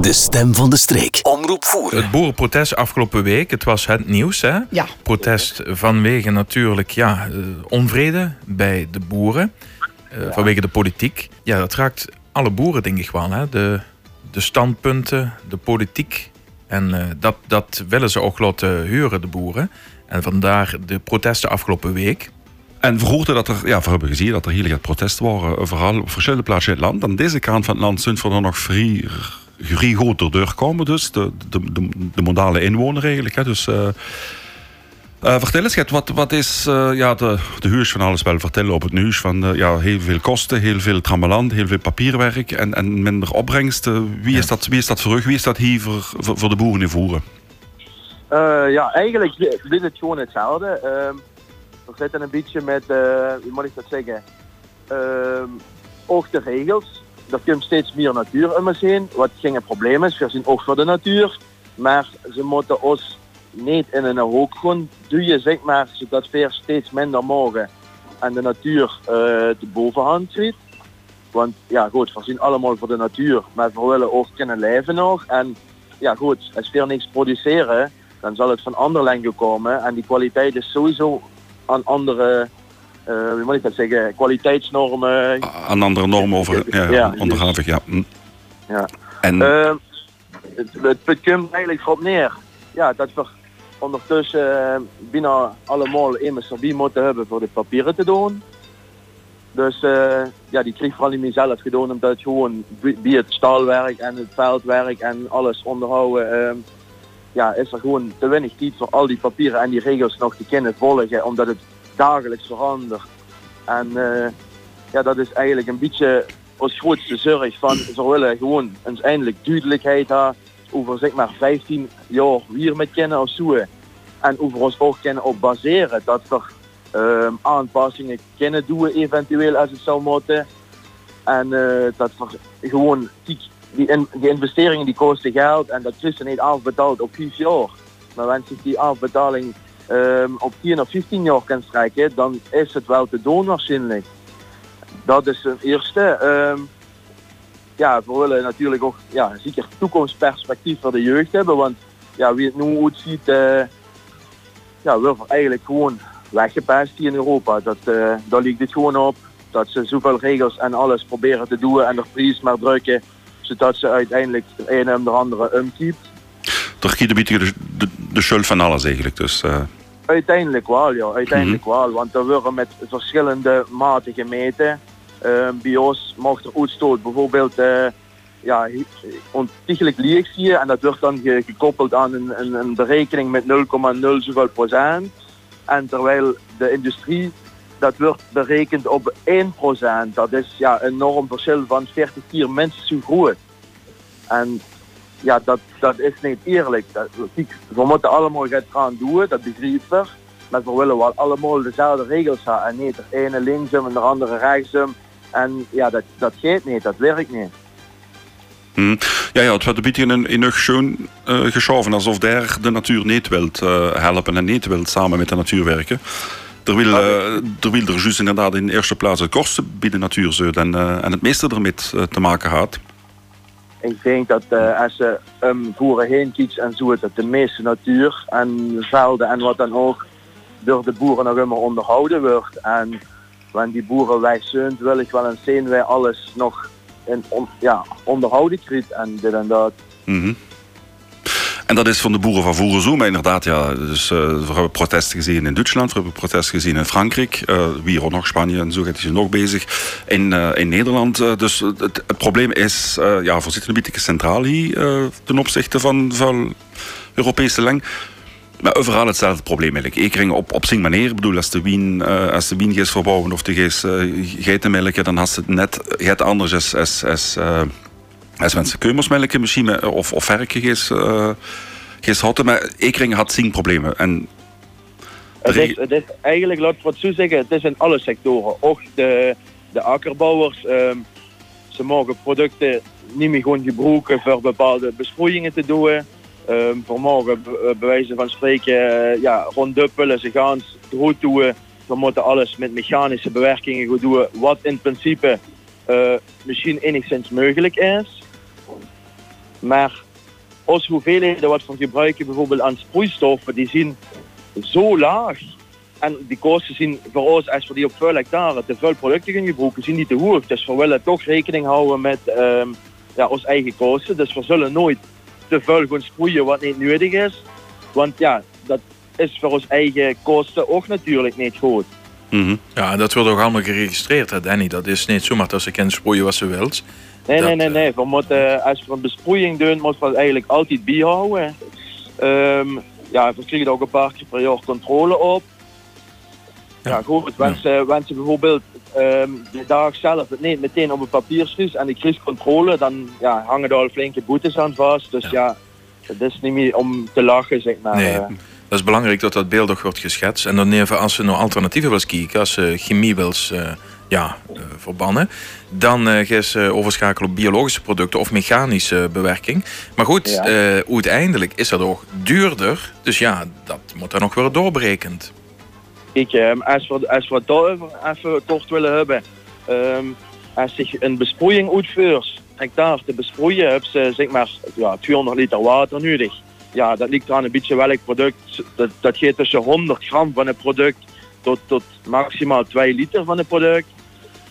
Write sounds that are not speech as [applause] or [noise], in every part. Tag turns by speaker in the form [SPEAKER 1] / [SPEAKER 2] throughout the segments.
[SPEAKER 1] De stem van de streek. Omroep voeren.
[SPEAKER 2] Het boerenprotest afgelopen week, het was het nieuws. Hè?
[SPEAKER 3] Ja.
[SPEAKER 2] Protest vanwege natuurlijk ja, eh, onvrede bij de boeren. eh, Vanwege de politiek. Ja, dat raakt alle boeren denk ik wel. Hè? De, de standpunten, de politiek. En eh, dat, dat willen ze ook laten huren, de boeren. En vandaar de protesten afgelopen week.
[SPEAKER 4] En we hoorden dat er, ja, we hebben gezien dat er heel wat protesten waren, vooral op verschillende plaatsen in het land. Aan deze kant van het land zijn we er nog vrij, vrij goed erdoor komen, dus de, de, de, de modale inwoner eigenlijk. Hè. Dus, eh, eh, vertel eens, Gert, wat, wat is eh, ja, de, de huurs van alles wel vertellen op het nieuws? Van ja, heel veel kosten, heel veel trammeland, heel veel papierwerk en, en minder opbrengst. Eh, wie, is dat, wie is dat voor u? Wie is dat hier voor, voor, voor de boeren in voeren?
[SPEAKER 5] Ja, eigenlijk is het gewoon hetzelfde. Ehm we zitten een beetje met, hoe moet ik dat zeggen, Ehm ook de regels. Er komt steeds meer natuur om ons heen, wat geen probleem is. We zijn ook voor de natuur. Maar ze moeten ons niet in een hoek gaan duwen, zeg maar, zodat we steeds minder mogen en de natuur eh, de bovenhand ziet. Want ja goed, we zien allemaal voor de natuur, maar we willen ook kunnen leven nog. En ja goed, als we niks produceren, dan zal het van ander landen komen. En die kwaliteit is sowieso aan andere, eh hoe moet ik dat zeggen, kwaliteitsnormen.
[SPEAKER 4] Aan andere normen over, ja,
[SPEAKER 5] Ja,
[SPEAKER 4] onderhavig, ja. Hm.
[SPEAKER 5] Ja.
[SPEAKER 4] En,
[SPEAKER 5] Ehm, het, het, het komt eigenlijk erop neer ja, dat we ondertussen eh, bijna allemaal immers erbij moeten hebben voor de papieren te doen. Dus eh, ja, die kreeg vooral niet meer zelf gedaan omdat het gewoon bij het staalwerk en het veldwerk en alles onderhouden, ehm, ja, is er gewoon te weinig tijd voor al die papieren en die regels nog te kunnen volgen, omdat het dagelijks verandert. En eh, ja, dat is eigenlijk een beetje ons grootste zorg van, ze willen gewoon eens eindelijk duidelijkheid hebben over zeg maar 15 jaar hier met kennen of zo. En over ons ook kunnen op baseren dat we ehm, aanpassingen kunnen doen eventueel als het zou moeten. En eh, dat we gewoon die, die, in- die investeringen die kosten geld en dat is niet afbetaald op 5 jaar. Maar als zich die afbetaling ehm, op 10 of 15 jaar kan strijken, dan is het wel te doen waarschijnlijk. Dat is het eerste. Ehm, ja, we willen natuurlijk ook ja, zeker toekomstperspectief voor de jeugd hebben. Want ja, wie het nu goed ziet, eh ja, wordt eigenlijk gewoon weggepest hier in Europa. Dat, eh daar ligt het gewoon op. Dat ze zoveel regels en alles proberen te doen en de prijs maar drukken. Zodat ze uiteindelijk de ene en de andere umkiept.
[SPEAKER 4] Turkije de beetje de, de, de schuld van alles eigenlijk. Dus, eh,
[SPEAKER 5] Uiteindelijk wel, ja. Uiteindelijk wel. Want er worden met verschillende maten gemeten. Ehm, bij ons mag er uitstoot bijvoorbeeld eh ja, ontiegelijk lieg zie je. En dat wordt dan ge- gekoppeld aan een, een, een berekening met 0,0 zoveel procent. En terwijl de industrie, dat wordt berekend op 1 procent. Dat is ja, een enorm verschil van 40 keer minstens zo groot. En ja, dat, dat is niet eerlijk. Dat, kijk, we moeten allemaal het gaan doen, dat begrijp ik. Maar we willen wel allemaal dezelfde regels hebben. En niet de ene linksom en de andere rechtsom. En ja, dat, dat gaat niet, dat werkt niet.
[SPEAKER 4] hm. Ja, ja, het wordt een beetje in, in een schoon eh, geschoven. Alsof daar de natuur niet wilt eh, helpen en niet wilt samen met de natuur werken. Er wil, eh, er wil er juist inderdaad in de eerste plaats het kosten bij de natuur en, en het meeste ermee te maken had.
[SPEAKER 5] Ik denk dat eh, als ze voeren heen kijkt en zo, dat de meeste natuur en velden en wat dan ook door de boeren nog immer onderhouden wordt. En wanneer die boeren wij zijn, wil ik wel eens zien wij alles nog in, on, ja, onderhouden krijgt en dit en dat.
[SPEAKER 4] Mhm. En dat is van de boeren van voeren zo, maar inderdaad, ja, dus, eh, we hebben protesten gezien in Duitsland, we hebben protesten gezien in Frankrijk, eh wie ook nog Spanje en zo gaat hij nog bezig, in, eh, in Nederland. dus het, probleem is, ja, we zitten een beetje centraal hier ten opzichte van, van Europese leng. Maar overal hetzelfde probleem eigenlijk. Ik ring op, op zijn manier. Ik bedoel, als de wien, eh, als de wien gaat verbouwen of de geest uh, geitenmelken, dan has het net het anders als, als, als, als mensen keumersmelken misschien, met- of, of verken geest, uh, geest hadden. Maar ik ring had zien problemen. En
[SPEAKER 5] Het is, het is eigenlijk, laat ik wat zo zeggen, het is in alle sectoren. Ook de, de akkerbouwers, ehm, ze mogen producten niet meer gewoon gebruiken voor bepaalde besproeiingen te doen. Ehm we mogen eh, bij wijze van spreken eh, ja, ronduppelen, ze gaan goed doen. We moeten alles met mechanische bewerkingen goed doen, wat in principe eh, misschien enigszins mogelijk is. Maar onze hoeveelheden wat we gebruiken bijvoorbeeld aan sproeistoffen, die zijn zo laag. En die kosten zijn voor ons, als we die op veel hectare te veel producten gaan gebruiken, zijn die te hoog. Dus we willen toch rekening houden met ehm, ja, onze eigen kosten. Dus we zullen nooit te veel gaan sproeien wat niet nodig is. Want ja, dat is voor ons eigen kosten ook natuurlijk niet goed.
[SPEAKER 4] Mhm.
[SPEAKER 2] Ja, dat wordt ook allemaal geregistreerd, hè, Danny. Dat is niet zomaar dat ze kunnen sproeien wat ze wilt.
[SPEAKER 5] Nee,
[SPEAKER 2] Dat,
[SPEAKER 5] nee, nee,
[SPEAKER 2] eh,
[SPEAKER 5] nee. We moeten, als we een besproeiing doen, moeten we het eigenlijk altijd bijhouden. Ehm ja, we krijgen er ook een paar keer per jaar controle op. Ja,
[SPEAKER 2] Ja.
[SPEAKER 5] goed. Wanneer ze bijvoorbeeld ehm, de dag zelf het niet meteen op een papier schrijft en ik krijg controle, dan ja, hangen er al flinke boetes aan vast. Dus ja, het is niet meer om te lachen, zeg maar.
[SPEAKER 2] Nee.
[SPEAKER 5] Eh,
[SPEAKER 2] Dat is belangrijk dat dat beeld ook wordt geschetst. En dan even, als ze naar alternatieven wil kijken, als ze chemie wil eh, ja, eh, verbannen, dan eh gaan ze overschakelen op biologische producten of mechanische bewerking. Maar goed,
[SPEAKER 5] Ja.
[SPEAKER 2] eh, uiteindelijk is dat ook duurder. Dus ja, dat moet dan nog weer doorberekend.
[SPEAKER 5] Kijk, ehm, als we, als we het daarover even kort willen hebben. ehm, als zich een besproeiing uitvoert, hectare te besproeien, heb ze zeg maar ja, 200 liter water nodig. Ja, dat ligt aan een beetje welk product. Dat, dat gaat tussen 100 gram van het product tot, tot maximaal 2 liter van het product.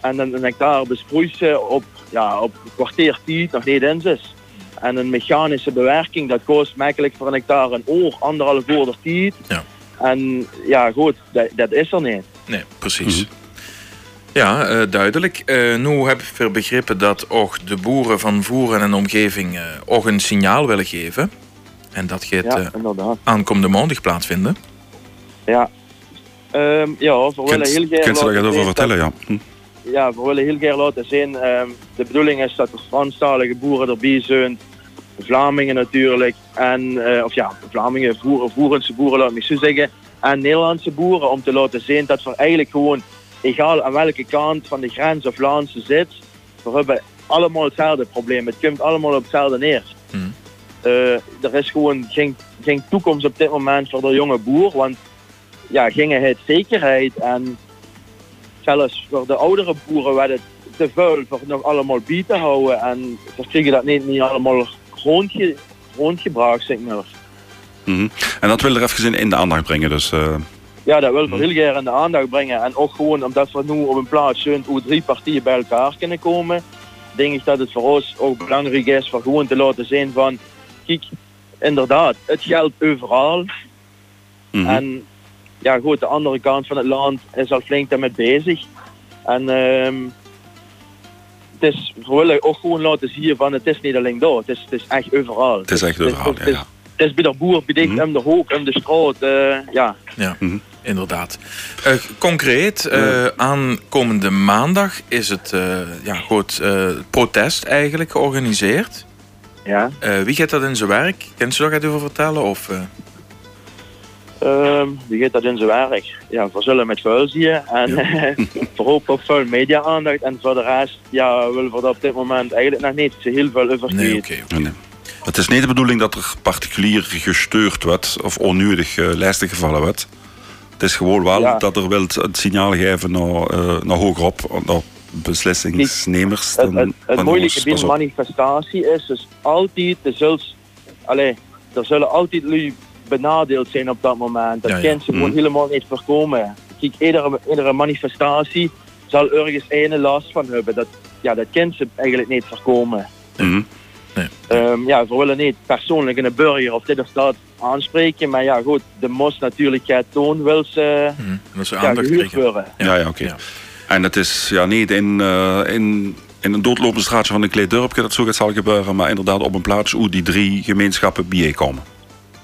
[SPEAKER 5] En dan een hectare besproeit ze op, ja, op een kwartier tijd nog niet in is. En een mechanische bewerking, dat kost makkelijk voor een hectare een oor, anderhalf uur de tijd.
[SPEAKER 2] Ja.
[SPEAKER 5] En ja, goed, dat, dat is er niet.
[SPEAKER 2] Nee, precies. Ja, eh, duidelijk. Eh, nu heb ik begrepen dat ook de boeren van Voeren en omgeving eh, ook een signaal willen geven. En dat gaat
[SPEAKER 5] Ja,
[SPEAKER 2] eh, aankomende maandag plaatsvinden.
[SPEAKER 5] Ja. Ehm, ja, we willen heel graag
[SPEAKER 4] kunt ze daar
[SPEAKER 5] laten
[SPEAKER 4] over
[SPEAKER 5] zien
[SPEAKER 4] vertellen, ja. Hm.
[SPEAKER 5] ja, we willen heel graag laten zien. ehm, de bedoeling is dat er Franstalige boeren erbij zijn. Vlamingen natuurlijk. En, eh, of ja, Vlamingen, voeren, Voerense boeren, laat ik me zo zeggen. En Nederlandse boeren om te laten zien dat we eigenlijk gewoon, egal aan welke kant van de grens of ze zit, we hebben allemaal hetzelfde probleem. Het komt allemaal op hetzelfde neer.
[SPEAKER 2] Mhm.
[SPEAKER 5] Eh, er is gewoon geen, geen toekomst op dit moment voor de jonge boer. Want ja, gingen het zekerheid en zelfs voor de oudere boeren werd het te veel voor nog allemaal bij te houden. En ze kregen dat niet, niet allemaal rondge, rondgebracht, zeg maar.
[SPEAKER 4] Mhm. En dat wil er even in, in de aandacht brengen. Dus, eh,
[SPEAKER 5] Ja, dat wil ik heel graag in de aandacht brengen. En ook gewoon omdat we nu op een plaats zijn hoe drie partijen bij elkaar kunnen komen, denk ik dat het voor ons ook belangrijk is voor gewoon te laten zien van, inderdaad, het geldt overal.
[SPEAKER 4] mhm.
[SPEAKER 5] En ja, goed, de andere kant van het land is al flink daarmee bezig. En ehm het is, we willen ook gewoon laten zien van het is niet alleen daar, het is, het is echt overal.
[SPEAKER 4] Het is echt overal, ja.
[SPEAKER 5] Het is,
[SPEAKER 4] ja.
[SPEAKER 5] het is bij de boer, bij
[SPEAKER 4] Mhm.
[SPEAKER 5] de, om de hoek, om de straat, eh, ja.
[SPEAKER 2] Ja,
[SPEAKER 4] Mhm.
[SPEAKER 2] inderdaad. Eh, concreet, eh, aankomende maandag is het eh, ja, goed, eh, protest eigenlijk georganiseerd.
[SPEAKER 5] Ja.
[SPEAKER 2] Eh, wie gaat dat in zijn werk? Kan ze daar iets over vertellen? Of, eh,
[SPEAKER 5] Ehm, wie gaat dat in zijn werk? Ja, we zullen met vuil zien en [laughs] we hopen op veel media-aandacht. En voor de rest, ja, willen we er op dit moment eigenlijk nog niet zo heel veel over
[SPEAKER 2] nee.
[SPEAKER 4] Het is niet de bedoeling dat er particulier gestuurd wordt of onnodig uh, lijsten gevallen wordt. Het is gewoon wel
[SPEAKER 5] Ja.
[SPEAKER 4] dat er wel het signaal geven naar, uh, naar hogerop, naar beslissingsnemers.
[SPEAKER 5] Het,
[SPEAKER 4] dan-
[SPEAKER 5] het, het
[SPEAKER 4] van
[SPEAKER 5] moeilijke bij manifestatie is dus altijd, er, zult, allee, er zullen altijd lui benadeeld zijn op dat moment. Dat
[SPEAKER 2] Ja,
[SPEAKER 5] ze gewoon
[SPEAKER 4] Mhm.
[SPEAKER 5] helemaal niet voorkomen. Kijk, iedere, iedere manifestatie zal ergens ene last van hebben. Dat, ja, dat kan ze eigenlijk niet voorkomen.
[SPEAKER 4] Mhm.
[SPEAKER 5] Ehm, ja, we willen niet persoonlijk een burger of dit of dat aanspreken, maar ja goed, de mos natuurlijk gaat toon wil ze
[SPEAKER 2] Mhm. Ze
[SPEAKER 5] ja, gehuurd
[SPEAKER 2] krijgen.
[SPEAKER 5] worden.
[SPEAKER 4] Ja, ja, oké.
[SPEAKER 2] Ja.
[SPEAKER 4] En het is ja, niet in, eh, in, in een doodlopend straatje van een kleed dorpje dat zo gaat zal gebeuren, maar inderdaad op een plaats hoe die drie gemeenschappen bijeenkomen.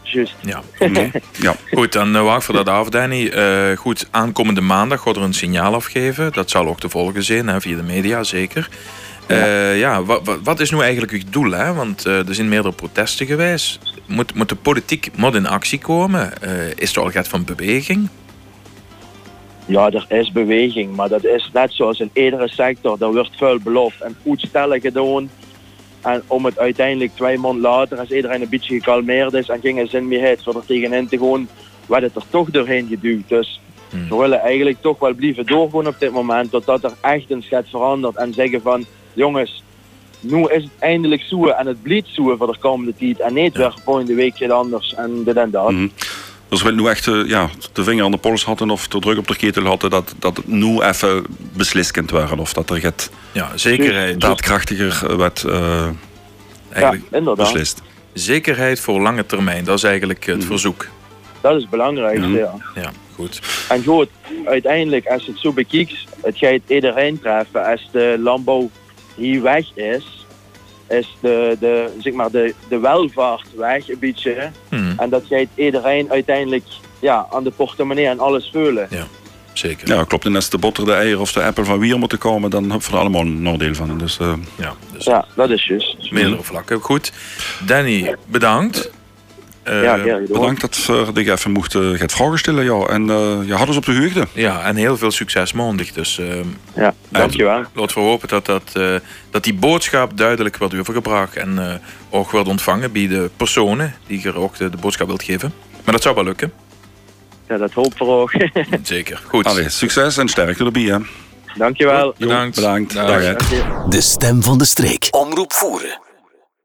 [SPEAKER 5] Juist.
[SPEAKER 2] Ja.
[SPEAKER 4] Mhm. [laughs] ja.
[SPEAKER 2] Goed, dan uh, wacht voor dat af, Danny. Eh, goed, aankomende maandag gaat er een signaal afgeven. Dat zal ook te volgen zijn, hè, via de media zeker. Ja, ja wat, wat, wat is nu eigenlijk uw doel? Hè? Want uh, er zijn meerdere protesten geweest. Moet, moet de politiek moet in actie komen? Uh, is er al gaat van beweging?
[SPEAKER 5] Ja, er is beweging, maar dat is net zoals in iedere sector. Er wordt veel beloofd en uitstellen gedaan. En om het uiteindelijk twee maanden later, als iedereen een beetje gekalmeerd is en ging er zin meer heeft voor er tegenin te gaan, werd het er toch doorheen geduwd. Dus
[SPEAKER 2] Hmm.
[SPEAKER 5] we willen eigenlijk toch wel blijven doorgaan op dit moment, totdat er echt een schet verandert en zeggen van, jongens, nu is het eindelijk zo en het blijft zo voor de komende tijd. En niet weer volgende week iets anders en dit en dat.
[SPEAKER 4] Mhm. Dus we nu echt eh, ja, de vinger aan de pols hadden of de druk op de ketel hadden dat, dat het nu even beslist kunt worden. Of dat er het
[SPEAKER 2] Ja, zekerheid.
[SPEAKER 4] daadkrachtiger eh, werd eh, eigenlijk
[SPEAKER 5] ja, inderdaad.
[SPEAKER 4] beslist.
[SPEAKER 2] Zekerheid voor lange termijn, dat is eigenlijk het
[SPEAKER 4] Mhm.
[SPEAKER 2] verzoek.
[SPEAKER 5] Dat is het belangrijkste,
[SPEAKER 4] Mhm.
[SPEAKER 5] ja.
[SPEAKER 2] Ja, goed.
[SPEAKER 5] En goed, uiteindelijk, als je het zo bekijkt, het gaat iedereen treffen. Als de landbouw hier weg is, is de, de, zeg maar de, de welvaart weg een beetje.
[SPEAKER 2] Mhm,
[SPEAKER 5] En dat gaat iedereen uiteindelijk ja, aan de portemonnee en alles vullen.
[SPEAKER 2] zeker.
[SPEAKER 4] Ja, klopt. En als de botter, de eier of de appel van Wier moeten komen, dan hebben we er allemaal een nadeel van. Dus eh,
[SPEAKER 2] Ja, dus
[SPEAKER 5] Ja, dat is juist.
[SPEAKER 2] meerdere vlakken. Goed. Danny, bedankt. Eh,
[SPEAKER 5] ja,
[SPEAKER 4] bedankt dat we je even mocht uh, het vragen stellen. Ja. En eh je had ons op de hoogte.
[SPEAKER 2] ja, en heel veel succes maandag. Dus eh,
[SPEAKER 5] Ja, dankjewel.
[SPEAKER 2] laten we hopen dat, dat, eh, dat die boodschap duidelijk wordt overgebracht en eh, ook wordt ontvangen bij de personen die er ook de, de boodschap wilt geven. Maar dat zou wel lukken.
[SPEAKER 5] Ja, dat hoop we ook. [laughs]
[SPEAKER 2] Zeker. Goed.
[SPEAKER 4] Allee, succes en sterkte erbij. Hè.
[SPEAKER 5] dankjewel.
[SPEAKER 2] Bedankt.
[SPEAKER 4] Bedankt.
[SPEAKER 2] Dag.
[SPEAKER 4] Dag,
[SPEAKER 5] je.
[SPEAKER 1] De stem van de streek. Omroep voeren.